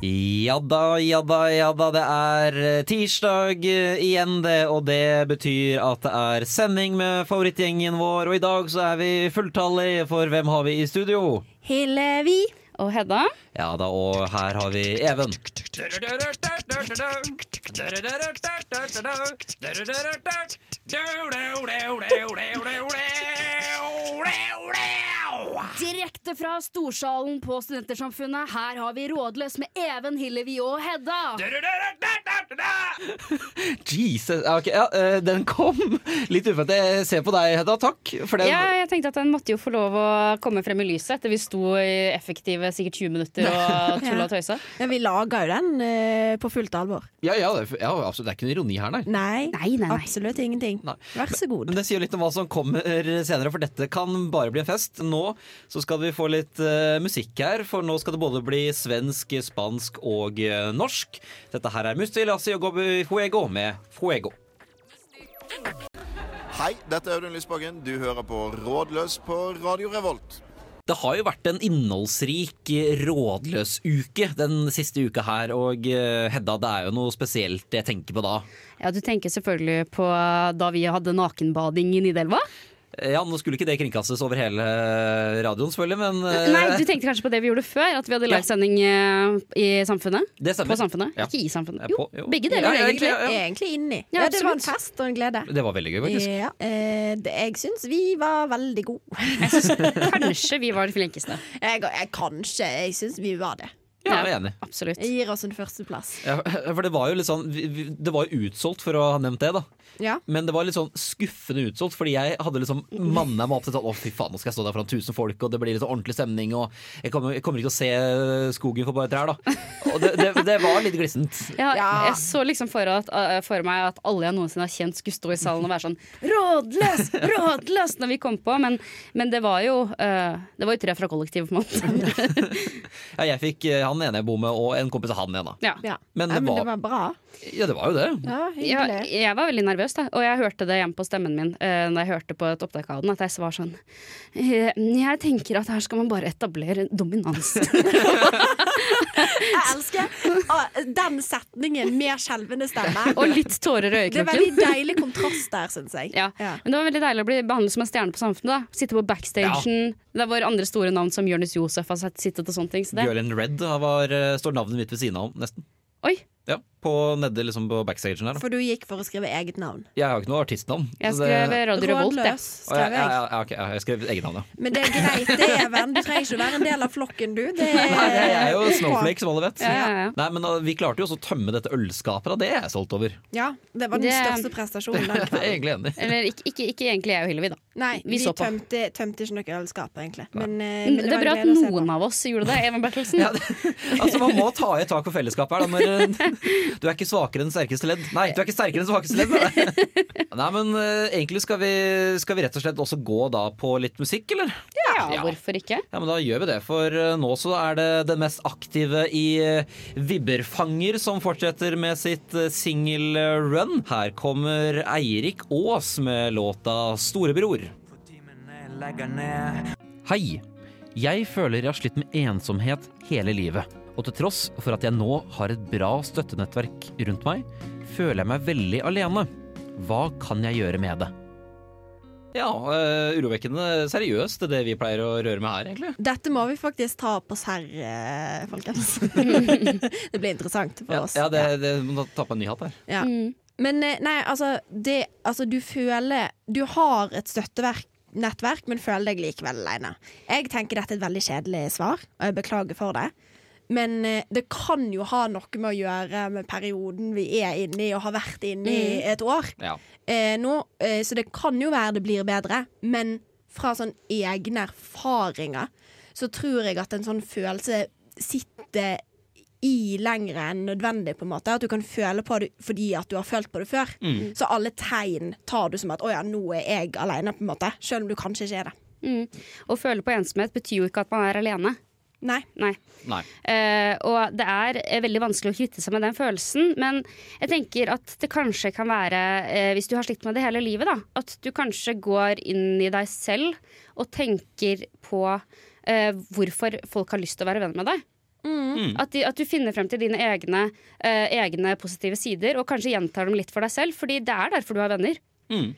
Ja da, ja da, ja da. Det er eh, tirsdag eh, igjen, det. Og det betyr at det er sending med favorittgjengen vår. Og i dag så er vi fulltallige, for hvem har vi i studio? Hillevi. Og Hedda. Ja da, og her har vi Even. Direkte fra Storsalen på Studentersamfunnet, her har vi Rådløs med Even, Hillevi og Hedda. Jesus. Ja, ok, ja, eh, den kom litt uventet. Jeg ser på deg, Hedda. Takk for den. Ja, jeg tenkte at den måtte jo få lov å komme frem i lyset etter vi sto i effektive sikkert 20 minutter og tulla og tøysa. Ja, vi laga jo den eh, på fullt alvor. Ja, ja, det ja, absolutt. Det er ikke noe ironi her, nei. Nei, Nei, nei, absolutt ingenting. Nei. Vær så god. Men det sier litt om hva som kommer senere, for dette kan bare bli en fest. Nå så skal vi få litt uh, musikk her, for nå skal det både bli svensk, spansk og uh, norsk. Dette her er Musti Lassi og Gobi Fuego med Fuego. Hei, dette er Audun Lysbakken. Du hører på Rådløs på Radio Revolt. Det har jo vært en innholdsrik rådløs uke den siste uka her, og eh, Hedda, det er jo noe spesielt jeg tenker på da. Ja, Du tenker selvfølgelig på da vi hadde nakenbading i Nidelva? Eh, Ja, nå skulle ikke det kringkastes over hele radioen, selvfølgelig, men eh, Nei, du tenkte kanskje på det vi gjorde før? At vi hadde livesending eh, i Samfunnet? det stemmer. På Samfunnet? Ja. Ikke i Samfunnet. Jo, på- jo. begge deler, Ja, egentlig. ja, ja. Egentlig inni. Ja, Ja, det var en fest og en glede. Det var veldig gøy, faktisk. Ja, eh, det, jeg syns vi var veldig gode. Jeg synes kanskje vi var de flinkeste. Jeg, jeg, kanskje. Jeg syns vi var det. Ja, jeg er enig. Absolutt. Jeg gir oss en førsteplass. Ja, for det var jo litt sånn vi- vi- Det var jo utsolgt, for å ha nevnt det, da. Ja. Men det var litt sånn skuffende utsolgt, fordi jeg hadde liksom manna meg opp til sånn Å, fy faen, nå skal jeg stå der foran tusen folk, og det blir litt sånn ordentlig stemning, og jeg kommer, jeg kommer ikke til å se skogen for bare trær, da. Og det, det, det var litt glissent. Ja, Ja. Jeg så liksom for, at, eh, for meg at alle jeg noensinne har kjent, skulle stå i salen og være sånn Rådløs! Rådløs! Når vi kom på. Men, men det var jo eh, Det var jo tre fra kollektivet, på en måte. Ja, jeg fikk eh, han ene jeg bor med, og en kompis av han igjen, da. Ja. Men det, det men var- det var bra. Ja, det var jo det. Ja, Ja, jeg var veldig nervøs, da. og jeg hørte det hjemme på stemmen min uh, når jeg hørte på et opptak av den. At jeg var sånn eh, Jeg tenker at her skal man bare etablere dominans. Jeg elsker den setningen med skjelvende stemme. og litt tårer i Det er veldig deilig kontrast der, syns jeg. Ja. Ja. Men det var veldig deilig å bli behandlet som en stjerne på Samfunnet. da Sitte på backstagen. Det var andre store navn som Jonis Josef har sittet og sånne ting. Så det. Red var, eh, står navnet mitt ved siden av, nesten. Oi, Ja, på nede liksom på backstagen her. Da. For du gikk for å skrive eget navn. Jeg har ikke noe artistnavn. jeg så det- skrev Radio Revolt, jeg. Rådløs, ja, skrev ja, jeg. ja, ja, ok, ja, jeg skrev eget navn, ja. Men det er greit, det, Even. Du trenger ikke å være en del av flokken, du. Det er, Nei, jeg er jo snowflake, som alle vet. Ja, ja, ja. Nei, men uh, Vi klarte jo også å tømme dette ølskapet, da. Det er jeg stolt over. Ja, det var den Det- største prestasjonen den Det er egentlig enig. Eller ikke, ikke, ikke egentlig jeg og Hillevi, da. Nei, Vi vi, så på. tømte, tømte ikke noe ølskap, egentlig. Men, eh, Men det, det er var bra at noen av oss gjorde det. Even Bertelsen. Ja, det, altså Man må ta i et tak for fellesskapet her. Da, når, du er ikke svakere enn sterkeste ledd. Nei, du er ikke sterkere enn svakeste ledd. Nei, Nei men uh, egentlig skal vi, skal vi rett og slett også gå da på litt musikk, eller? Ja, Ja. hvorfor ikke? Ja, men Da gjør vi det, for uh, nå så er det den mest aktive i uh, Vibberfanger som fortsetter med sitt uh, singel-run. Her kommer Eirik Aas med låta 'Storebror'. Hei! Jeg føler jeg har slitt med ensomhet hele livet. Og til tross for at jeg nå har et bra støttenettverk rundt meg, føler jeg meg veldig alene. Hva kan jeg gjøre med det? Ja, uh, urovekkende seriøst, det er det vi pleier å røre med her, egentlig. Dette må vi faktisk ta på serr, eh, folkens. det blir interessant for Ja, oss. ja det, det må ta på en ny hatt her. Ja. Mm. Men eh, nei, altså, det, altså Du føler Du har et støttenettverk, men føler deg likevel alene. Jeg tenker dette er et veldig kjedelig svar, og jeg beklager for det. Men eh, det kan jo ha noe med å gjøre med perioden vi er inne i, og har vært inne i et år Ja. eh, nå. Eh, så det kan jo være det blir bedre, men fra sånn egne erfaringer så tror jeg at en sånn følelse sitter i lengre enn nødvendig, på en måte. At du kan føle på det fordi at du har følt på det før. Mm. Så alle tegn tar du som at 'å ja, nå er jeg alene', på en måte. Selv om du kanskje ikke er det. Mm. Å føle på ensomhet betyr jo ikke at man er alene. Nei. Nei. Nei. Uh, og det er eh, veldig vanskelig å kvitte seg med den følelsen. Men jeg tenker at det kanskje kan være, uh, hvis du har slitt med det hele livet, da, at du kanskje går inn i deg selv og tenker på uh, hvorfor folk har lyst til å være venn med deg. Mm. At, de, at du finner frem til dine egne, eh, egne positive sider, og kanskje gjentar dem litt for deg selv, fordi det er derfor du har venner. Mm.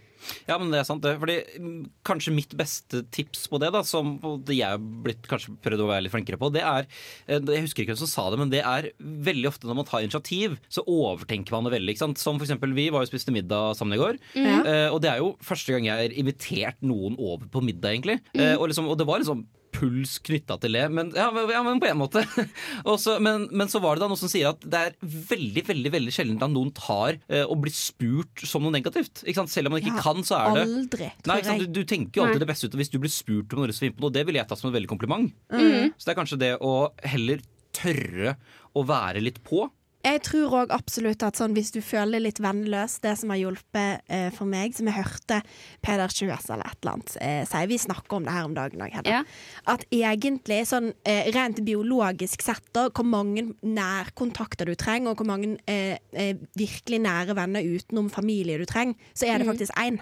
Ja, men det er sant det. Fordi mm, kanskje mitt beste tips på det, da, som jeg har blitt kanskje prøvd å være litt flinkere på, det er eh, Jeg husker ikke hvem som sa det, men det er veldig ofte når man tar initiativ, så overtenker man det veldig. ikke sant? Som for eksempel vi var jo spiste middag sammen i går. Eh, og det er jo første gang jeg har invitert noen over på middag, egentlig. Mm. og, liksom, og det var liksom puls knytta til det, men, ja, men- ja, men på en måte. Også, men, men så var det da noe som sier at det er veldig veldig, veldig sjelden at noen tar eh, og blir spurt som noe negativt. Ikke sant? Selv om man ikke Ja, kan, så er det Aldri, Nei, ikke sant? Du, du tenker jo alltid Nei. det beste ut Hvis du blir spurt om noe som på noe, det ville jeg tatt som et veldig kompliment. Mm. Så det er kanskje det å heller tørre å være litt på. Jeg tror òg absolutt at sånn, hvis du føler deg litt vennløs, det som har hjulpet eh, for meg, som jeg hørte Peder Kjøs eller et eller annet eh, si Vi snakker om det her om dagen òg, Hedda. Ja. At egentlig, sånn eh, rent biologisk sett, da, hvor mange nærkontakter du trenger, og hvor mange eh, eh, virkelig nære venner utenom familie du trenger, så er det faktisk én.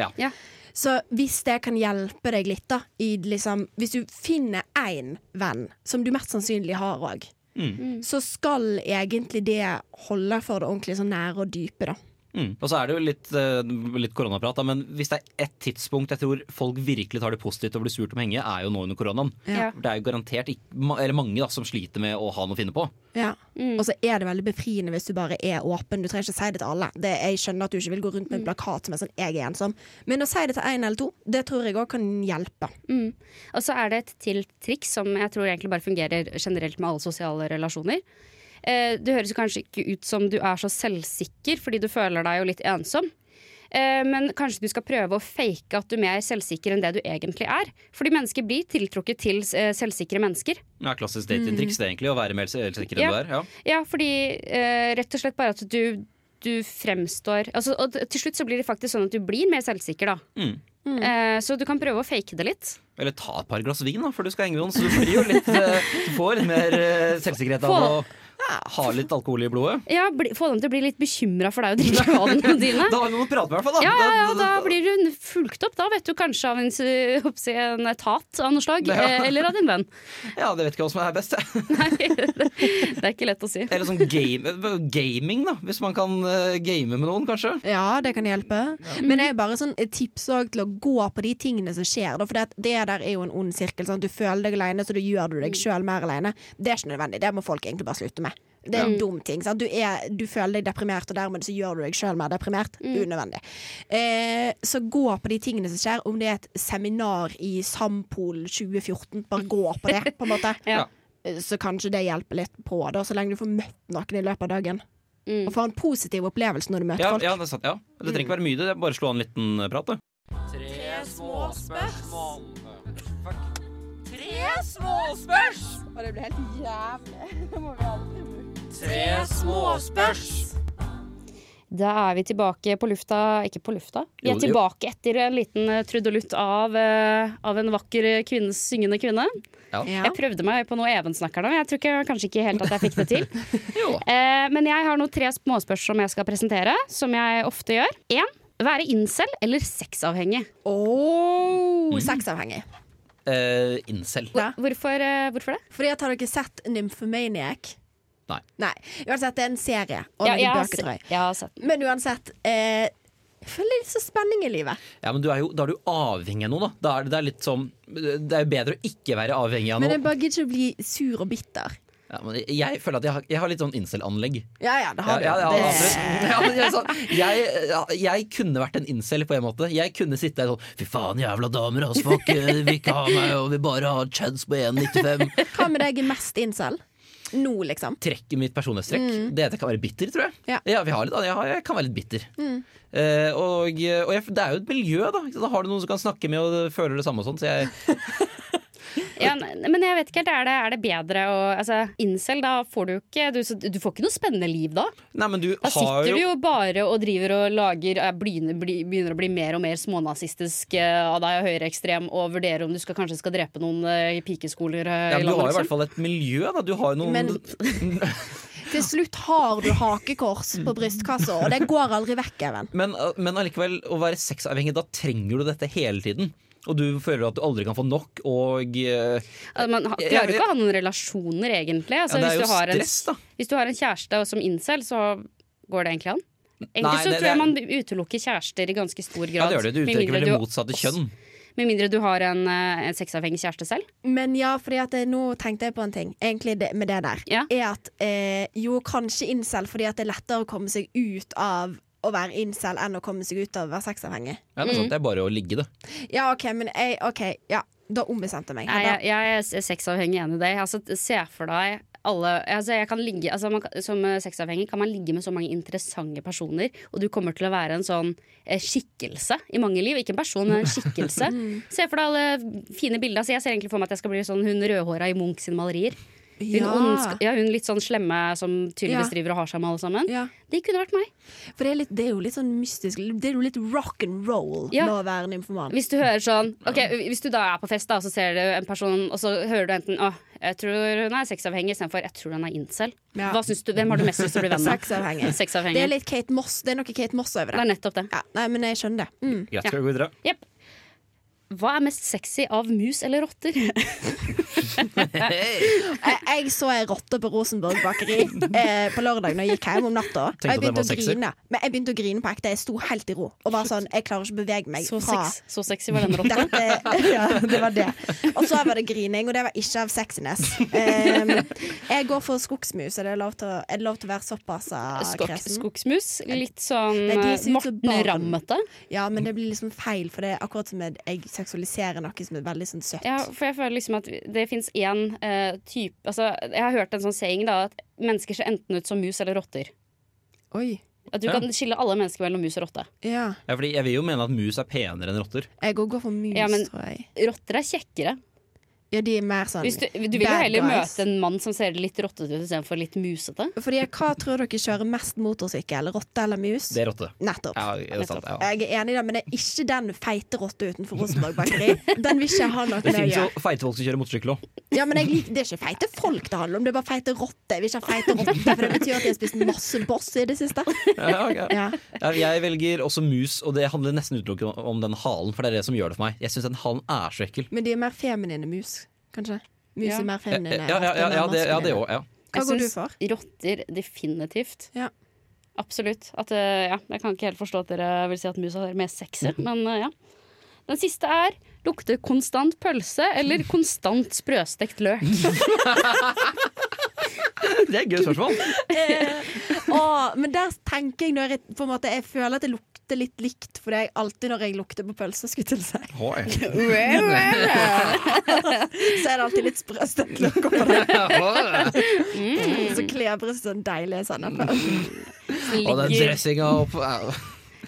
Ja. Ja. Så hvis det kan hjelpe deg litt, da i liksom, Hvis du finner én venn, som du mest sannsynlig har òg, Mm. så skal egentlig det holde for det ordentlig så nære og dype, da. Mm. Og så er det jo litt, eh, litt koronaprat, da, men hvis det er ett tidspunkt jeg tror folk virkelig tar det positivt og blir surt om henge, er jo nå under koronaen. Ja. Det er jo garantert ikke, eller mange da, som sliter med å ha noe å finne på. Ja. Mm. Og så er det veldig befriende hvis du bare er åpen. Du trenger ikke si det til alle. Det, jeg skjønner at du ikke vil gå rundt med en plakat som er sånn 'jeg er ensom', men å si det til én eller to, det tror jeg òg kan hjelpe. Mm. Og så er det et til triks som jeg tror egentlig bare fungerer generelt med alle sosiale relasjoner. Eh, det høres kanskje ikke ut som du er så selvsikker fordi du føler deg jo litt ensom. Eh, men kanskje du skal prøve å fake at du er mer selvsikker enn det du egentlig er. Fordi mennesker blir tiltrukket til eh, selvsikre mennesker. Ja, Klassisk datingtriks det egentlig, å være mer selvsikker enn Ja. du er. Ja. Ja, fordi eh, rett og slett bare at du, du fremstår altså, Og til slutt så blir det faktisk sånn at du blir mer selvsikker, da. Mm. Eh, så du kan prøve å fake det litt. Eller ta et par glass vin da, før du skal henge med noen, så du blir jo litt eh, Du får litt mer selvsikkerhet av å ha litt alkohol i blodet. Ja, bli, Få dem til å bli litt bekymra for deg og drikke vanene dine. Da har vi noe å prate med, i hvert fall. da. Ja, ja, ja, Da- blir du fulgt opp. Da vet du kanskje av en, en etat av noe slag. Ja. eh, Eller av din venn. Ja, det vet ikke hva som er best. jeg. Nei, det er ikke lett å si. Eller sånn game, gaming, da. Hvis man kan eh, game med noen, kanskje. Ja, det kan hjelpe. Men det er bare sånn et tips til å gå på de tingene som skjer. Da, for det, det der er jo en ond sirkel. Sånn. Du føler deg alene, så da gjør du deg sjøl mer alene. Det er ikke nødvendig. Det må folk egentlig bare slutte med. Det er en dum ting. Sant? Du, er, du føler deg deprimert, og dermed så gjør du deg sjøl mer deprimert. Unødvendig. Eh, så gå på de tingene som skjer. Om det er et seminar i Sampol 2014, bare gå på det, på en måte. Ja. Eh, Så kanskje det hjelper litt på, da, så lenge du får møtt noen i løpet av dagen. Mm. Og får en positiv opplevelse når du møter Ja, folk. ja, det er sant. Ja. Det trenger ikke være mye, det er bare slå av en liten prat, du. Tre små spørsmål. Tre små spørsmål! Og det blir helt jævlig. Det må vi aldri bruke. Da er vi tilbake på lufta Ikke på lufta. Vi er tilbake etter en liten eh, trudelutt av, eh, av en vakker eh, kvinnes syngende kvinne. Ja. Jeg prøvde meg på noe Even-snakker nå. Jeg tror ikke, kanskje ikke helt at jeg fikk det til. Jo. Eh, men jeg har nå tre småspørsmål som jeg skal presentere, som jeg ofte gjør. Én være incel eller sexavhengig. Oh, Sexavhengig. Eh, incel. Hvorfor, hvorfor det? Fordi at Har dere sett Nymphomaniac? Nei. Nei. Uansett, det er en serie. Og Ja, sett den. Men uansett eh, Jeg føler litt så spenning i livet. Ja, men du er jo, Da er du avhengig av noe, da. da er det, det er litt sånn Det er jo bedre å ikke være avhengig av Men noe. jeg bare gidder ikke å bli sur og bitter. Ja, men jeg, jeg føler at jeg har, jeg har litt sånn incel-anlegg. Ja ja, det har du. ja, ja, Det- ja, men jeg, er sånn, jeg, jeg kunne vært en incel på en måte. Jeg kunne sitte der sånn Fy faen, jævla damer, ass, fuck, eh, vil ikke ha meg, og vil bare ha chads på 1,95. Hva med deg er mest incel? Nå, liksom. Trekket mitt personlighetstrekk, det er at jeg kan være bitter, tror jeg. Ja. vi har litt, jeg, kan være litt bitter. Eh, og og jeg, det er jo et miljø, da. Da har du noen som kan snakke med og føler det samme og sånn. Så jeg Ja, men jeg vet ikke helt, er det, er det bedre å altså, Incel, da får du ikke du, du får ikke noe spennende liv da. Nei, men du Da har sitter jo du jo bare og driver og lager begynner, begynner å bli mer og mer smånazistisk eh, av deg og høyreekstrem og vurderer om du skal, kanskje skal drepe noen eh, i pikeskoler eh, ja, i landet, Du har jo i hvert fall et miljø, da. Du har jo noen Men- Til slutt har du hakekors på brystkassa, og det går aldri vekk, Even. Men, men allikevel, å være sexavhengig, da trenger du dette hele tiden. Og du føler at du aldri kan få nok, og eh, Altså, Man klarer jo ikke å ha noen relasjoner, egentlig. Altså, ja, Det er hvis, jo du har en, stress, da. hvis du har en kjæreste som incel, så går det egentlig an. Egentlig Nei, så det- tror jeg man utelukker kjærester i ganske stor grad. Ja, det gjør det. Du utelukker vel det motsatte kjønn. Med mindre du har en, eh, en sexavhengig kjæreste selv. Men ja, fordi at det, nå tenkte jeg på en ting, egentlig det, med det der. Ja. Er at eh, jo, kanskje incel fordi at det er lettere å komme seg ut av å være incel enn å komme seg ut av å være sexavhengig. Ja, det er sant. Det er bare å ligge, det. Ja, OK, men jeg, okay, ja. Da ombestemte jeg meg. Nei, jeg, jeg er sexavhengig enig i det. Altså, se for deg alle altså jeg kan ligge, altså man, Som eh, sexavhengig kan man ligge med så mange interessante personer, og du kommer til å være en sånn eh, skikkelse i mange liv. Ikke en person, men en skikkelse. Se for deg alle fine bilder. Altså, jeg ser egentlig for meg at jeg skal bli sånn hun rødhåra i Munch sine malerier. Hun, Ja. ondsk- ja, hun litt sånn slemme som tydeligvis Ja. driver og har seg med alle sammen. ja. Det kunne vært meg. For det er, litt, det er jo litt sånn mystisk. Det er jo litt rock and roll Ja. med å være nymfoman. Hvis du hører sånn Ok, Hvis du da er på fest, da, og så ser du en person, og så hører du enten Å, jeg tror hun er sexavhengig, istedenfor jeg tror hun er incel. Ja. Hva du, Hvem har du mest lyst til å bli venn med? Sexavhengig. Sexavhengig. Det er litt Kate Moss. Det er noe Kate Moss over Det er nettopp det. Ja, nei, men jeg skjønner det. Mm. Greit, skal vi gå videre? Jepp. Hva er mest sexy av mus eller rotter? Jeg, jeg så ei rotte på Rosenborg bakeri eh, på lørdag når jeg gikk hjem om natta. Og jeg begynte å grine. Men jeg begynte å grine på ekte. Jeg sto helt i ro. Og var sånn, jeg klarer ikke å bevege meg Så, fra sex, så sexy var den rotta. Ja, det var det. Og så var det grining, og det var ikke av sexiness. Um, jeg går for skogsmus. Er det lov til, å- er det lov til å være såpass ah, kresen? skogsmus. Litt sånn eh, Morten. Rammete. Ja, men det blir liksom feil, for det er akkurat som jeg, jeg seksualiserer noe som er veldig sånn søtt. Ja, for jeg føler liksom at det fins én uh, type altså, Jeg har hørt en sånn saying da at mennesker ser enten ut som mus eller rotter. Oi. At du Ja. kan skille alle mennesker mellom mus og rotte. Ja. Ja, fordi jeg vil jo mene at mus er penere enn rotter. Jeg går går for mus, Ja, men- tror jeg. Rotter er kjekkere. Ja, de er mer sånn Hvis du, du vil jo heller guys. møte en mann som ser litt rottete ut istedenfor litt musete. Fordi Hva tror dere kjører mest motorsykkel? Rotte eller mus? Det er rotte. Nettopp. Ja, er Nettopp. sant, ja. Jeg er enig i det, men det er ikke den feite rotte utenfor Rosenborg bakeri. Den vil ikke ha noe Det med å finnes jo feite folk som kjører motorsykkel òg. Ja, men jeg liker, Det er ikke feite folk det handler om, det er bare feite rotte. Jeg vil ikke ha feite rotte, for det betyr at de har spist masse boss i det siste. Ja. Ja, jeg velger også mus, og det handler nesten utelukkende om den halen. For det er det som gjør det for meg. Jeg syns den halen er så ekkel. Men de er mer feminine mus, kanskje? Mus Ja. er mer feminine. ja, ja, ja, ja, det, ja det òg. Ja. Hva går du for? Rotter definitivt. Ja. Absolutt. At, eh, ja, jeg kan ikke helt forstå at dere vil si at musa er mer sexy, men eh, ja. Den siste er lukter konstant pølse eller konstant sprøstekt løk. Det er et gøy spørsmål. Åh, men der tenker jeg når jeg på en måte Jeg føler at det lukter litt likt for det er alltid når jeg lukter på pølse, skulle jeg til å si. Så er det alltid litt sprø løk oppå det. Så klebres sånn deilig sennep. Og den dressinga opp.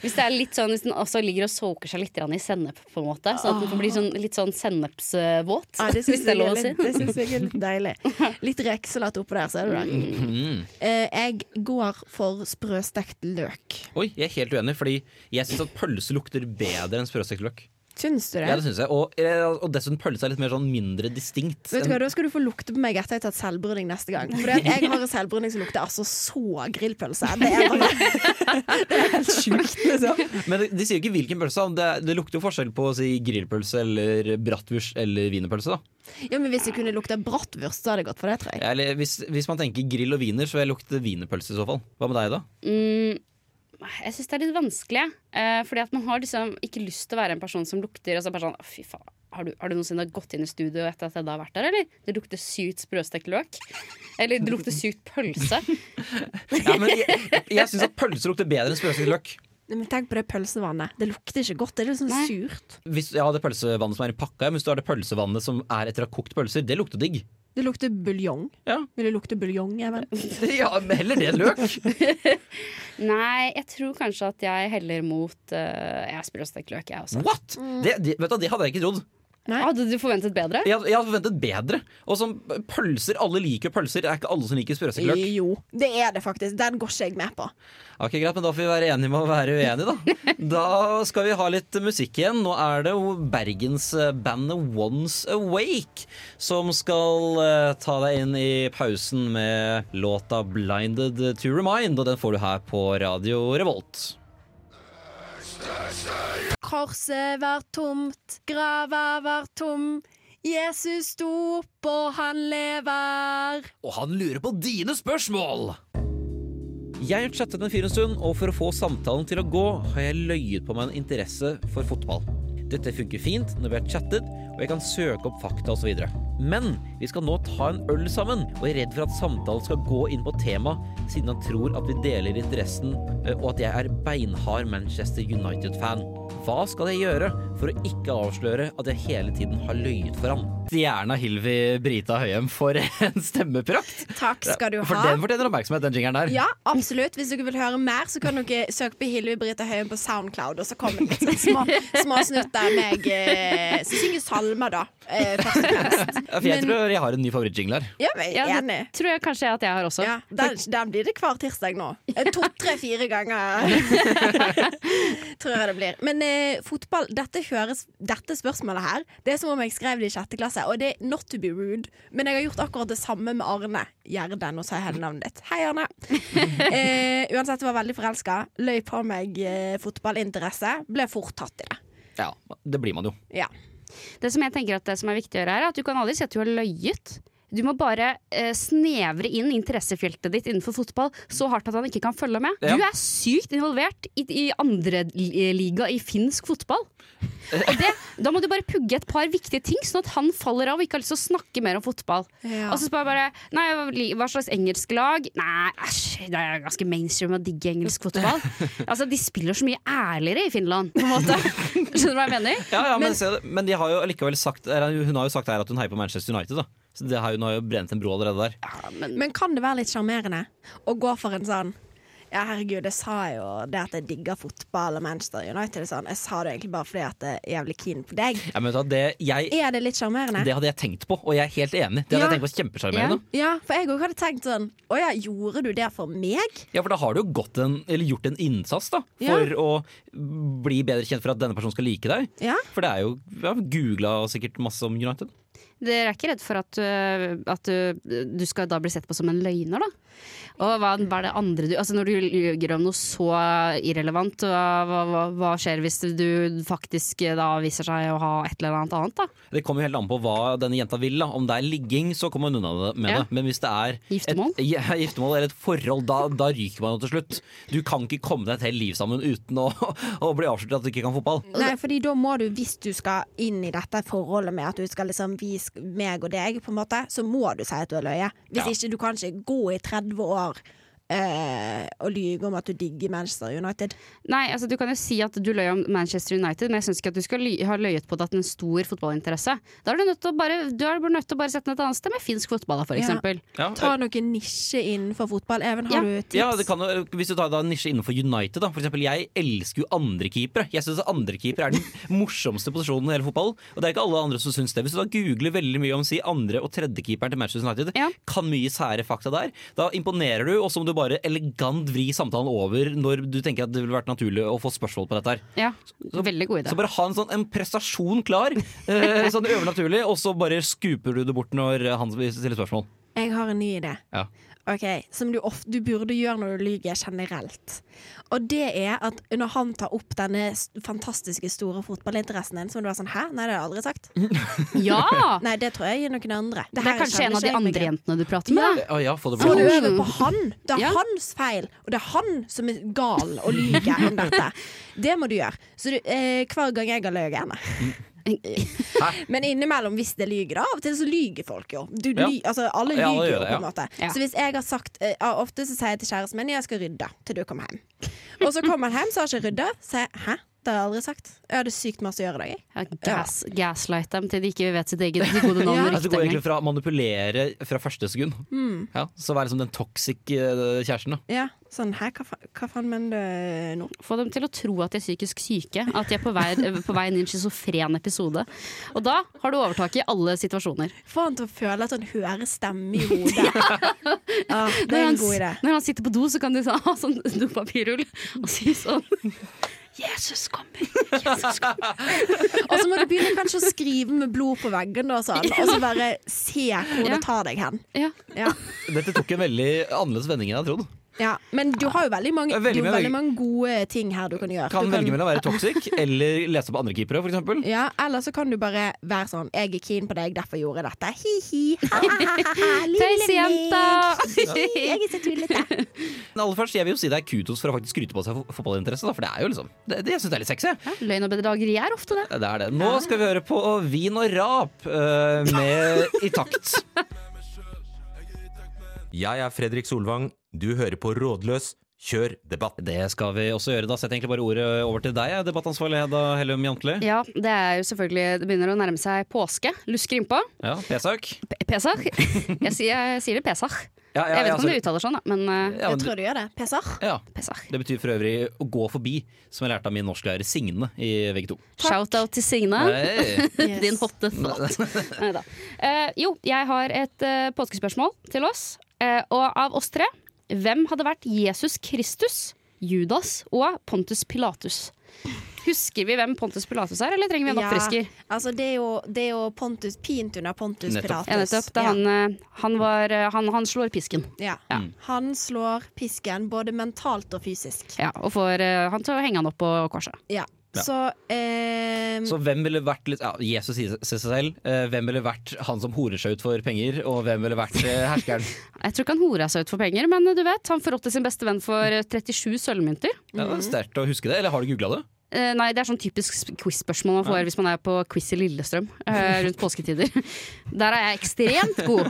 Hvis det er litt sånn Hvis den også ligger og soaker seg litt i sennep, på en måte. Sånn at den blir sånn, litt sånn sennepsvåt. Ja, det syns jeg, si. jeg er litt deilig. Litt rekesalat oppå der, så er du det. Mm. Eh, jeg går for sprøstekt løk. Oi, jeg er helt uenig, fordi jeg syns at pølse lukter bedre enn sprøstekt løk. Syns du det? Ja, det synes jeg. Og, eh, og dessuten pølse er litt mer sånn mindre distinkt. Vet du hva, Da skal du få lukte på meg etter jeg har tatt selvbruning neste gang. For jeg har en selvbruning som lukter altså så grillpølse. Det er, bare, det er helt sjukt, liksom. Men de, de sier jo ikke hvilken pølse. Det, det lukter jo forskjell på å si grillpølse eller bratwurst eller wienerpølse. da. Ja, men Hvis det kunne lukta bratwurst, så hadde jeg gått for det, tror jeg. Eller hvis, hvis man tenker grill og wiener, så vil jeg lukte wienerpølse i så fall. Hva med deg, da? Mm, jeg syns det er litt vanskelig. Eh, fordi at man har liksom ikke lyst til å være en person som lukter altså bare sånn, Fy faen, har du, har du noensinne gått inn i studio etter at jeg da har vært der, eller? Det lukter sykt sprøstekt løk. Eller det lukter sykt pølse. Ja, men jeg jeg syns at pølse lukter bedre enn sprøstekt løk. Men Tenk på det pølsevannet. Det lukter ikke godt. Det er liksom Nei. surt. Hvis jeg har det pølsevannet som er i pakka, men hvis du har det pølsevannet som er etter å ha kokt pølser, det lukter digg. Det lukter buljong. Ja. Vil det lukte buljong, Even? ja, heller det enn løk. Nei, jeg tror kanskje at jeg heller mot uh, Jeg sprøstekt løk, jeg også. What?! Det, det, vet du, det hadde jeg ikke trodd. Nei. Hadde du forventet bedre? Jeg, jeg hadde forventet bedre. Og som pølser, alle liker pølser. Det er ikke alle som liker sprøstekt løk. Jo, det er det faktisk. Den går ikke jeg med på. Ok, Greit, men da får vi være enige med å være uenige, da. Da skal vi ha litt musikk igjen. Nå er det jo bergensbandet Once Awake som skal uh, ta deg inn i pausen med låta 'Blinded to Remind', og den får du her på Radio Revolt. Korset var tomt, grava var tom. Jesus sto opp, og han lever. Og han lurer på dine spørsmål! Jeg har chattet med en fyr en stund, og for å få samtalen til å gå, har jeg løyet på meg en interesse for fotball. Dette funker fint når vi har chattet, og jeg kan søke opp fakta osv. Men vi skal nå ta en øl sammen, og jeg er redd for at samtalen skal gå inn på tema, siden han tror at vi deler interessen, eh, og at jeg er beinhard Manchester United-fan. Hva skal jeg gjøre for å ikke avsløre at jeg hele tiden har løyet for han? Stjerna Hilvi Brita Høyem for en stemmeprakt! Takk skal du For den fortjener oppmerksomhet, den jingeren der. Ja, absolutt. Hvis dere vil høre mer, så kan dere søke på Hilvi Brita Høyen på Soundcloud, og så kommer det litt små, små snutter med eh, som synger salmer, da. Eh, først og fremst. Ja, For jeg Men- tror jeg har en ny favorittjingler. Ja, men Ja, er det tror jeg kanskje at jeg har også. Ja, den, den blir det hver tirsdag nå. Eh, To, tre, fire ganger. Tror jeg det blir. Men eh, fotball, dette, høres, dette spørsmålet her, det er som om jeg skrev det i sjette klasse. Og det er not to be rude, men jeg har gjort akkurat det samme med Arne Gjerde. Nå sa jeg hele navnet ditt. Hei, Arne. eh, uansett, jeg var veldig forelska. Løy på meg eh, fotballinteresse. Ble fort tatt i det. Ja, det blir man jo. Ja. Det som jeg tenker at det som er viktig å gjøre her, er at du kan aldri si at du har løyet. Du må bare eh, snevre inn interessefeltet ditt innenfor fotball så hardt at han ikke kan følge med. Ja. Du er sykt involvert i, i andre liga i finsk fotball. Og det, da må du bare pugge et par viktige ting, sånn at han faller av og ikke har lyst til å snakke mer om fotball. Ja. Og så spør jeg bare Nei, hva- slags engelsk lag? Nei, æsj, det er ganske mainstream å digge engelsk fotball. altså, De spiller så mye ærligere i Finland, på en måte. Skjønner du hva jeg mener? Ja, ja, men, Men- men de har jo likevel sagt Hun har jo sagt her at hun heier på Manchester United. da Så det har, Hun har jo brent en bro allerede der. Men kan det være litt sjarmerende å gå for en sånn ja, herregud, jeg sa jo det at jeg digger fotball og Manchester United. Sånn. Jeg sa det egentlig bare fordi at jeg er jævlig keen på deg. Ja, hva, det, jeg, Er det litt sjarmerende? det hadde jeg tenkt på, og jeg er helt enig. Det hadde Ja. jeg tenkt på kjempesjarmerende. Ja, for jeg òg hadde tenkt sånn Å ja, gjorde du det for meg? Ja, for da har du jo en, gjort en innsats da Ja. for å bli bedre kjent for at denne personen skal like deg. Ja. For det er jo ja, Googla sikkert masse om United. Dere er ikke redd for at, øh, at du, du skal da bli sett på som en løgner, da? Og hva, hva er det andre du Altså Når du ljuger om noe så irrelevant, hva, hva, hva- skjer hvis du faktisk eh, da viser seg å ha et eller annet annet, da? Det kommer jo helt an på hva denne jenta vil. da Om det er ligging, så kommer hun unna det med Ja. det. Men hvis det er Giftermål? Et, ja, giftermål eller et forhold, da, da ryker man jo til slutt. Du kan ikke komme deg et helt liv sammen uten å, å bli avslørt at du ikke kan fotball. Nei, fordi da må du, hvis du skal inn i dette forholdet med at du skal liksom vise meg og deg, på en måte, så må du si at du har løyet. Hvis Ja. ikke, du kan ikke gå i 30 år eh, og lyge om at du digger Manchester United. Nei, altså Du kan jo si at du løy om Manchester United, men jeg syns ikke at du skal ly ha løyet på det at det er en stor fotballinteresse. Da er du nødt til å bare Du er nødt til å bare sette den et annet sted, med finsk fotball, da, for Ja. Ja, Ta noen nisje innenfor fotball. Even, har Ja. du tips? Ja, det kan Hvis du tar da en nisje innenfor United, da. For eksempel, jeg elsker jo andrekeepere. Jeg syns andrekeeper er den morsomste posisjonen i hele fotball. Og det er ikke alle andre som syns det. Hvis du da googler veldig mye om si andre- og tredjekeeperen til Manchester United, Ja. kan mye sære fakta der, da imponerer du, og så må du bare elegant vri samtalen over når du tenker at det ville vært naturlig å få spørsmål på dette her. Ja, Veldig god idé. Så bare ha en sånn en prestasjon klar, eh, sånn overnaturlig, og så bare skuper du det bort når han stiller spørsmål. Jeg har en ny idé. Ja. Ok, Som du, ofte, du burde gjøre når du lyver generelt. Og det er at når han tar opp denne fantastiske store fotballinteressen din, så må du være sånn Hæ? Nei, det har jeg aldri sagt. Ja! Nei, det tror jeg gir noen andre. Det det er kanskje en av de andre jentene du prater med? Ja. Å ja, for det blir... over på han. Det er Ja. hans feil, og det er han som er gal og lyver om dette. Det må du gjøre. Så du, eh, hver gang jeg har løyet henne. Men innimellom, hvis det lyger, da. Av og til så lyger folk jo. Du, Ja. ly, altså, alle Ja, lyger jo, det, på ja. en måte. Ja. Så hvis jeg har sagt uh, Ofte så sier jeg til kjæresten min jeg skal rydde til du kommer hjem. Og så kommer han hjem, så har jeg ikke rydda. Så sier jeg hæ? Det har jeg aldri sagt. Jeg hadde sykt masse å gjøre i dag. jeg. Ja, gas, Gaslight dem til de ikke vet sitt eget gode navn ja. Altså, det går egentlig fra å manipulere fra første sekund. Mm. Ja, så være som den toxic eh, kjæresten. Da. Ja, sånn Hæ, hva, fa hva faen mener du nå? Få dem til å tro at de er psykisk syke. At de er på vei, på vei inn i en schizofren episode. Og da har du overtaket i alle situasjoner. Få han til å føle at han hører stemme i hodet. Ja, det Når er han, en god idé. når han sitter på do, så kan du ha sånn dopapirrull og si sånn Jesus kommer, Jesus kommer. Og så må du begynne kanskje å skrive med blod på veggen, og, sånn, og så bare se hvor Ja. det tar deg hen. Ja. Ja. Dette tok en veldig annerledes vending enn jeg trodde. Ja, men du har jo veldig mange, du har veldig mange gode ting her du kan gjøre. Kan du velge mellom å være toxic eller lese opp andre keepere, eksempel. ja, Eller så kan du bare være sånn 'Jeg er keen på deg, derfor gjorde jeg dette'. Hi-hi. Tøysejenta! Jeg er så tullete. Men aller først, jeg vil jo si det er kudos for å faktisk skryte på seg fotballinteresse, for det er jo liksom Det, det jeg syns jeg er litt sexy. Løgn og bedrageri er ofte det. Det er det. Nå skal vi høre på Vin og rap uh, med I takt. Jeg er Fredrik Solvang. Du hører på Rådløs. Kjør debatt. Det skal vi også gjøre. Da setter jeg egentlig bare ordet over til deg, debattansvarlig Hedda Hellum Jantli. Ja, det er jo selvfølgelig Det begynner å nærme seg påske. Lusker innpå. Ja, P-sak. Pesach. Jeg jeg sier det Pesach. Ja, ja, Jeg vet ja, ikke om det altså- uttaler sånn, men uh, ja, Jeg tror du gjør det. Pesach. ja. Pesach. Det betyr for øvrig å gå forbi, som jeg lærte av min norsklærer Signe i VG2. Shout-out til Signe. Hey. Yes. Din hotte flott. Nei da. Uh, jo, jeg har et uh, påskespørsmål til oss. Eh, og av oss tre, hvem hadde vært Jesus Kristus, Judas og Pontus Pilatus? Husker vi hvem Pontus Pilatus er, eller trenger vi en Ja. oppfrisker? Altså, det er jo, det er jo Pontus Pint under Pontus Nettopp. Pilatus. Ja, nettopp. Det er han, eh, han, var, eh, han, han slår pisken. Ja. Ja. Han slår pisken både mentalt og fysisk. Ja, og får eh, han til å henge han opp på korset. Ja. Ja. Så, eh, Så hvem ville vært litt, ja, Jesus sier seg selv. Eh, hvem ville vært han som horer seg ut for penger, og hvem ville vært eh, herskeren? Jeg tror ikke han hora seg ut for penger, men du vet, han forrådte sin beste venn for eh, 37 sølvmynter. Ja, det er Sterkt å huske det, eller har du googla det? Eh, nei, det er sånn typisk sp- quiz-spørsmål man får hvis man er på quiz i Lillestrøm eh, rundt påsketider. Der er jeg ekstremt god.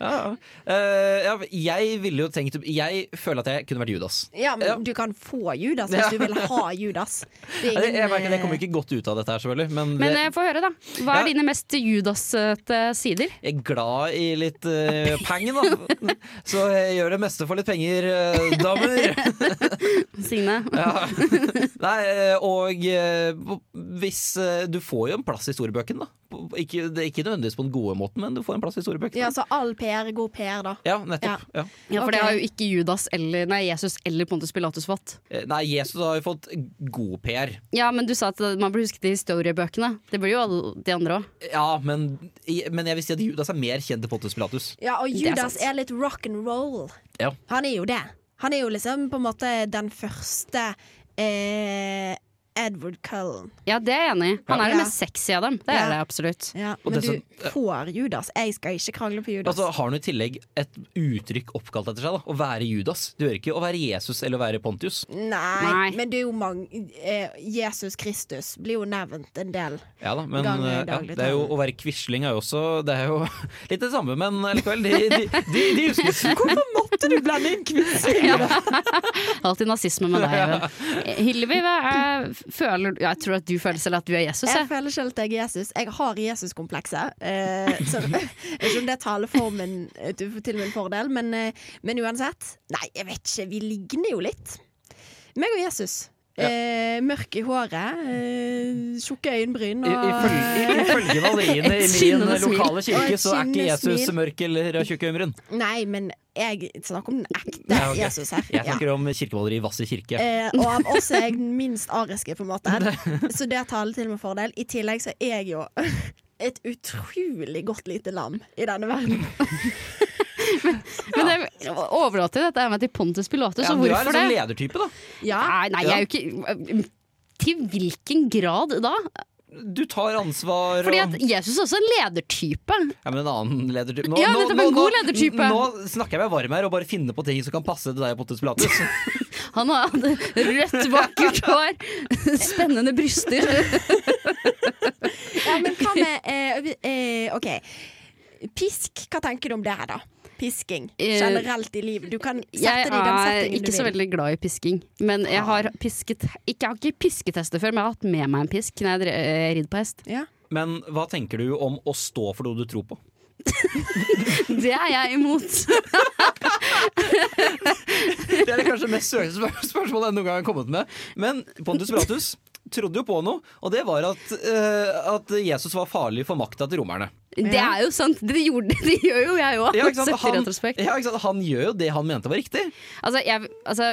Ja, ja. Eh, jeg ville jo tenkt Jeg føler at jeg kunne vært Judas. ja, men Ja. du kan få Judas hvis Ja. du vil ha Judas. Det er Jeg, ingen, jeg, merker, jeg kommer ikke godt ut av dette her, selvfølgelig. Men, Men det, eh, få høre, da. Hva er Ja. dine mest Judas-ete sider? jeg er glad i litt uh, penger, da. Så jeg gjør det meste for litt penger, uh, damer. Signe? Ja. Nei, og eh, hvis eh, Du får jo en plass i historiebøkene, da. Ikke, det er ikke nødvendigvis på den gode måten, men du får en plass i historiebøkene. Ja, så all PR er god PR, da. Ja, nettopp. Ja. Ja, for det har jo ikke Judas eller Nei, Jesus eller Pontus Pilatus fått. Eh, Nei, Jesus har jo fått god PR. Ja, men du sa at man blir husket i historiebøkene. Det blir jo alle de andre òg. Ja, men, men jeg vil si at Judas er mer kjent enn Pontus Pilatus. Ja, og Judas er, er, litt rock and roll. Ja. Han er jo det. Han er jo liksom på en måte den første eh, Edward Cullen. Ja, det er jeg enig i. Han er Ja. den mest sexy av dem. Det Ja. er det absolutt. Ja, Og men det du får Judas. Jeg skal ikke krangle på Judas. Altså Har han i tillegg et uttrykk oppkalt etter seg? da Å være Judas. Du hører ikke å være Jesus eller å være Pontius. Nei, Nei. men det er jo mange eh, Jesus Kristus blir jo nevnt en del. Ja da, men eh, ja, det er jo, å være Quisling er jo også Det er jo litt det samme, men likevel. De, de, de, de huskes. Hvorfor måtte du blande inn Quisling? Alltid nazisme med deg, ja, jeg tror at du føler selv at du er Jesus. Jeg Jeg. føler selv at jeg er Jesus. Jeg har Jesuskomplekset. Eh, så jeg vet ikke om det taler for min, til til min fordel, men, eh, men uansett. Nei, jeg vet ikke. Vi ligner jo litt. Meg og Jesus. Eh, mørk i håret, eh, tjukke øyenbryn I- og Ifølge ifølge Valeriene i min lokale kirke, så er ikke Jesus smil. mørk eller tjukke øyenbryn. Nei, men jeg snakker om den ekte Ja, okay. Jesus her. Jeg Ja. snakker om kirkemåleri i Hvasser kirke. Eh, og av oss er jeg den minst ariske, på en måte. Så det taler til min fordel. I tillegg så er jeg jo et utrolig godt lite lam i denne verden. Men det overlater dette med til Pontus Pilatus, Ja, hvorfor det? du er liksom en ledertype, da. Ja, Nei, nei, jeg er jo ikke Til hvilken grad da? Du tar ansvar Fordi at Jesus er også en ledertype. Ja, men en annen ledertype. Ja, nå, en god ledertype. Nå snakker jeg meg varm her og bare finner på ting som kan passe til deg og Pontus Pilatus. Han hadde rødt, vakkert hår, spennende bryster. ja men hva med eh, eh, OK. Pisk, hva tenker du om det her, da? Pisking Eh, generelt i livet? Du kan sette Jeg det i den er ikke så veldig glad i pisking. Men jeg har pisket ikke, Jeg har ikke pisketester før, men jeg har hatt med meg en pisk når jeg eh, rir på hest. Ja. Men hva tenker du om å stå for noe du tror på? Det er jeg imot. Det er kanskje det mest søkte spørsmålet jeg noen gang har kommet med. Men Pontus Pilatus trodde jo på noe, og det var at, uh, at Jesus var farlig for makta til romerne. Det er jo sant. Det, gjorde, det gjør jo jeg òg. Ja, Han, ja, han gjør jo det han mente var riktig. Altså, jeg, altså,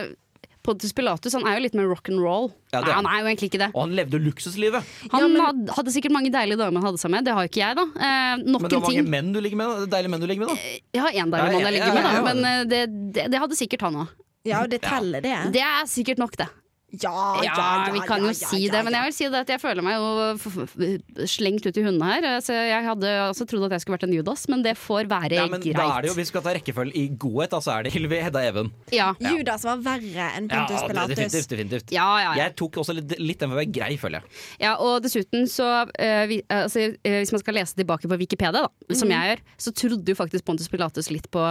Pontus Pilatus han er jo litt mer rock and roll. Ja, det Nei, er han er jo egentlig ikke det. Og han levde luksuslivet. Han men... hadde sikkert mange deilige damer han hadde seg med. Det har jo ikke jeg, da. Eh, nok Men det var mange ting. menn du ligger med, da. deilige menn du ligger med. da Jeg har én deilig Ja, mann ja, jeg ja, ligger med, da. Men eh, det, det, det hadde sikkert han òg. Ja, og det teller, det. Det er sikkert nok, det. Ja, ja, Ja, ja, vi kan jo ja, si ja, det, men jeg vil si det at jeg føler meg jo slengt ut i hundene her. Så jeg hadde også trodd at jeg skulle vært en Judas, men det får være men greit. da er det jo, vi skal ta rekkefølge i godhet, da, så er det Hylvi, Hedda Even. Ja. Judas var verre enn Pontus Ja, Pilatus. definitivt. definitivt. Ja, ja, ja. Jeg tok også litt, litt den for å være grei, føler jeg. ja, og dessuten så uh, vi, altså, uh, Hvis man skal lese tilbake på Wikipedia, da, som Mhm. jeg gjør, så trodde jo faktisk Pontus Pilatus litt på,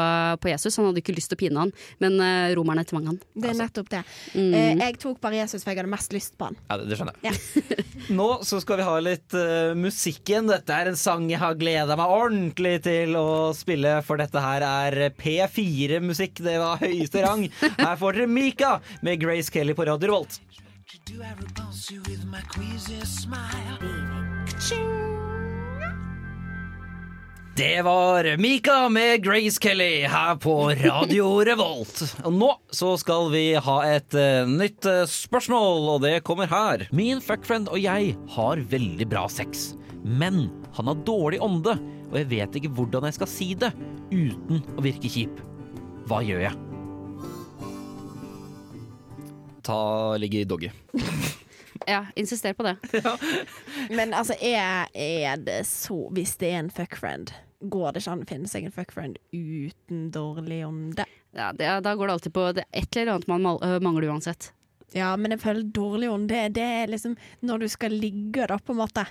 på Jesus. Han hadde ikke lyst til å pine han, men uh, romerne tvang han. Det er nettopp det. Mm. Eh, jeg tok bare Jesus, for jeg hadde mest lyst på han. Ja, det, det skjønner jeg. Nå så skal vi ha litt uh, musikk igjen. Dette er en sang jeg har gleda meg ordentlig til å spille, for dette her er P4-musikk. Det var høyeste rang. Her får dere Mika med Grace Kelly på Radio Revolt. Det var Mika med Grace Kelly her på Radio Revolt. Og nå så skal vi ha et uh, nytt uh, spørsmål, og det kommer her. Min fuckfriend og jeg har veldig bra sex, men han har dårlig ånde, og jeg vet ikke hvordan jeg skal si det uten å virke kjip. Hva gjør jeg? Ta ligge i doggy. Ja, insister på det. Men altså, er, er det så Hvis det er en fuckfriend, går det ikke an å finne seg en fuckfriend uten dårlig ånde? Ja, det, da går det alltid på det et eller annet man øh, mangler uansett. Ja, men jeg føler dårlig ånde, det er liksom når du skal ligge, da, på en måte.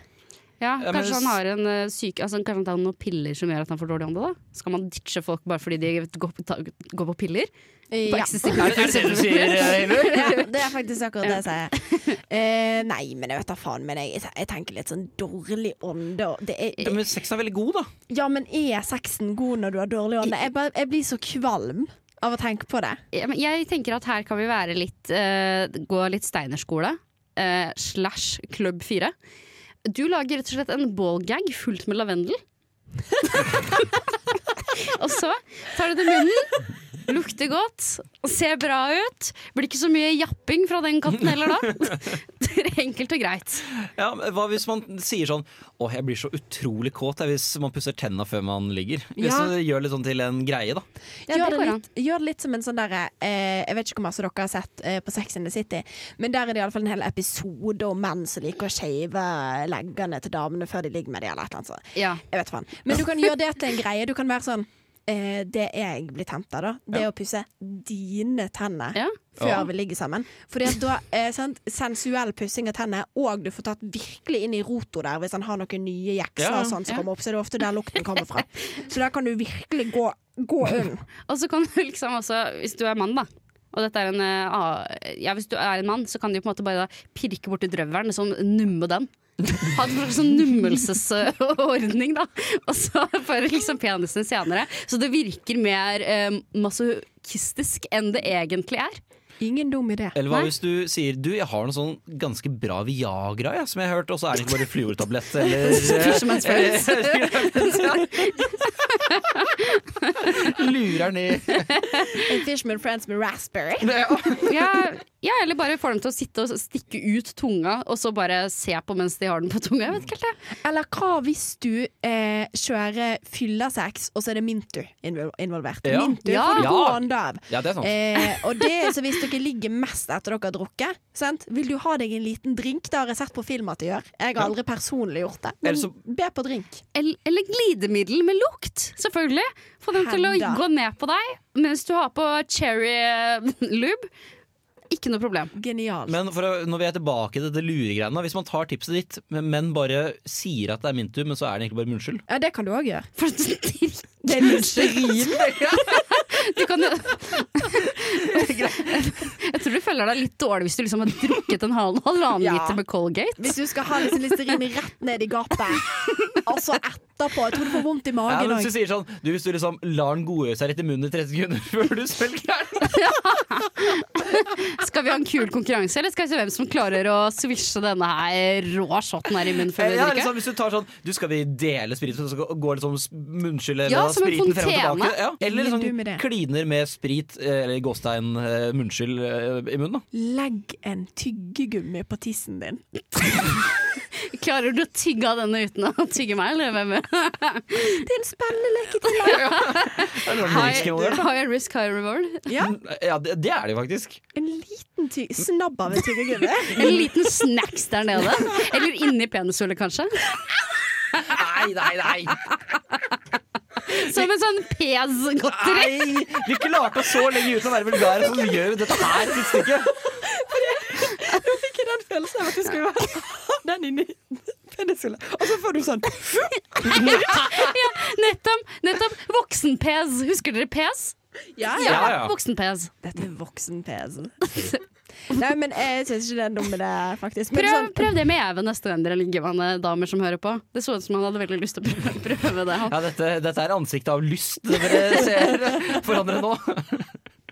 Ja, Ja, men Kanskje han har en øh, syk Altså Kanskje han tar noen piller som gjør at han får dårlig ånde? da Skal man ditche folk bare fordi de går på, ta, går på piller? På Ja. det du sier, eksempel. ja, det er faktisk akkurat det jeg sier. Uh, nei, men jeg vet da faen. Men jeg, jeg tenker litt sånn dårlig ånde og det er, Ja, det, men sexen er veldig god, da. Ja, men er sexen god når du har dårlig ånde? Jeg, bare, jeg blir så kvalm av å tenke på det. Ja, men jeg tenker at her kan vi være litt uh, Gå litt Steinerskole uh, slash Klubb 4. Du lager rett og slett en ballgag fullt med lavendel. og så tar du det i munnen. Lukter godt, ser bra ut. Blir ikke så mye japping fra den katten heller da. Det er Enkelt og greit. Ja, men Hva hvis man sier sånn Å, jeg blir så utrolig kåt jeg, hvis man pusser tenna før man ligger? Hvis Ja. gjør litt sånn til en greie, da. Ja, gjør, det det litt, gjør det litt som en sånn derre eh, Jeg vet ikke hvor masse dere har sett eh, på Sex in the City, men der er det iallfall en hel episode om menn som liker å shave leggene til damene før de ligger med dem, eller et eller annet sånt. Ja. Jeg vet faen. Men du kan gjøre det til en greie. Du kan være sånn eh, Det jeg blir tent av, da, det er å pusse dine tenner. Ja. Før Ja. vi ligger sammen. Fordi at da eh, sant, Sensuell pussing av tenner, og du får tatt virkelig inn i roto der hvis han har noen nye jeksler Ja, og sånn som ja. kommer opp. Så det er ofte der lukten kommer fra. Så der kan du virkelig gå, gå inn. Og så kan du liksom også, hvis du er mann, da. Og dette er en, eh, ja, hvis du er en mann, så kan du på en måte bare da pirke borti drøvelen, sånn numme den. Ha en slags sånn nummelsesordning, da. Og så fører liksom penisen senere. Så det virker mer eh, masochistisk enn det egentlig er. Ingen dum idé. Eller hva Nei. hvis du sier du, jeg har noe sånn ganske bra Viagra, jeg, som jeg har hørt, og så er det ikke bare fluortablett eller fishman's Friends. Lurer ned En Fishman Friends med raspberry. Ja, ja, eller bare får dem til å sitte og stikke ut tunga, og så bare se på mens de har den på tunga. Jeg vet ikke helt det. Eller hva hvis du eh, kjører fyllesex, og så er det Mintu involvert? Ja. Mintu Ja. får du Ja. god ånde av. Ja, det er sant. Eh, og det, så hvis dere ligger mest etter dere har drukket, sant? vil du ha deg en liten drink? Det har jeg sett på film at de gjør. Jeg har aldri personlig gjort det. Men be på drink. Eller, eller glidemiddel med lukt, selvfølgelig. Få dem til å gå ned på deg mens du har på cherry eh, lube. Ikke noe problem. Genialt. Men for å, når vi er tilbake til det luregreiene, hvis man tar tipset ditt, men- men bare sier at det er min tur, men så er det egentlig bare munnskyld Ja, det kan du òg gjøre. For Det er listerin. Du kan jo Jeg tror du føler deg litt dårlig hvis du liksom har drukket en halv, halvannen Ja. liter med Colgate. Hvis du skal ha liksom listerin rett ned i gapet, og så etterpå Jeg tror du får vondt i Ja, magen men hvis du sier sånn du, Hvis du liksom lar den godgjøre seg litt i munnen i 30 sekunder før du svelger den Skal vi ha en kul konkurranse, eller skal vi se hvem som klarer å svisje denne her rå shoten her i munnen før vi ja, drikker? liksom, Hvis du tar sånn Du, skal vi dele sprit, så skal gå liksom munnskyld eller Ja, en spriten frem og tilbake? Ja. Eller liksom kliner med sprit eh, eller gåstein eh, munnskyld eh, i munnen. da Legg en tyggegummi på tissen din. Klarer du å tygge av denne uten å tygge meg, eller hvem? Det er en spenneleke til Det er noe High, risk, high reward. Ja, Ja, det, det er det faktisk. en liten ty snabb av en tyggegummi. En liten snacks der nede. Eller inni penishullet, kanskje. Nei, nei, nei! Som en sånn pes-godteri. Nei, Vi klarte oss så lenge uten å være vulgære, så gjør vi dette her til Nå fikk jeg den følelsen av at du skulle ha den inni penishullet, og så får du sånn Nettopp! nettopp Voksen-PS. Husker dere pes? Ja, Ja, ja. Voksen-PS. Dette er voksen-PC. Nei, men jeg syns ikke det er dumme, det, faktisk. Men Prøv, sånn, prøv det med Even neste gang dere ligger med damer som hører på. Det så ut som han hadde veldig lyst til å prøve, prøve det. Ja, dette, dette er ansiktet av lyst dere ser forandre nå.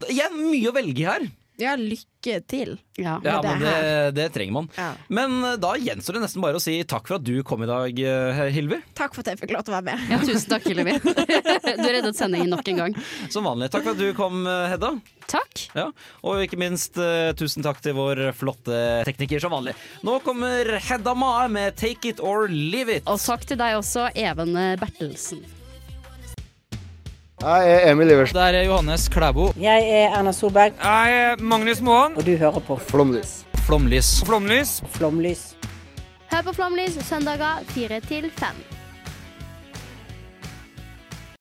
Jeg har mye å velge i her. Ja, lykke til. Ja. Ja, det men det, det trenger man. Ja. Men eh, da gjenstår det nesten bare å si takk for at du kom i dag, eh, Hilvi. Takk for at jeg fikk lov til å være med. Ja, tusen takk, Hilvi. Du reddet sendingen nok en gang. Som vanlig. Takk for at du kom, eh, Hedda. Takk. Ja. Og ikke minst tusen takk til vår flotte tekniker, som vanlig. Nå kommer Hedda Mae med 'Take It or Leave It'. Og takk til deg også, Even Bertelsen. Jeg er Emil Iversen. Det er Johannes Klæbo. Jeg er Erna Solberg, Jeg er Magnus Moan. og du hører på Flomlys. Flomlys. Flomlys. Flomlys. Hør på Flomlys søndager 4 til 5.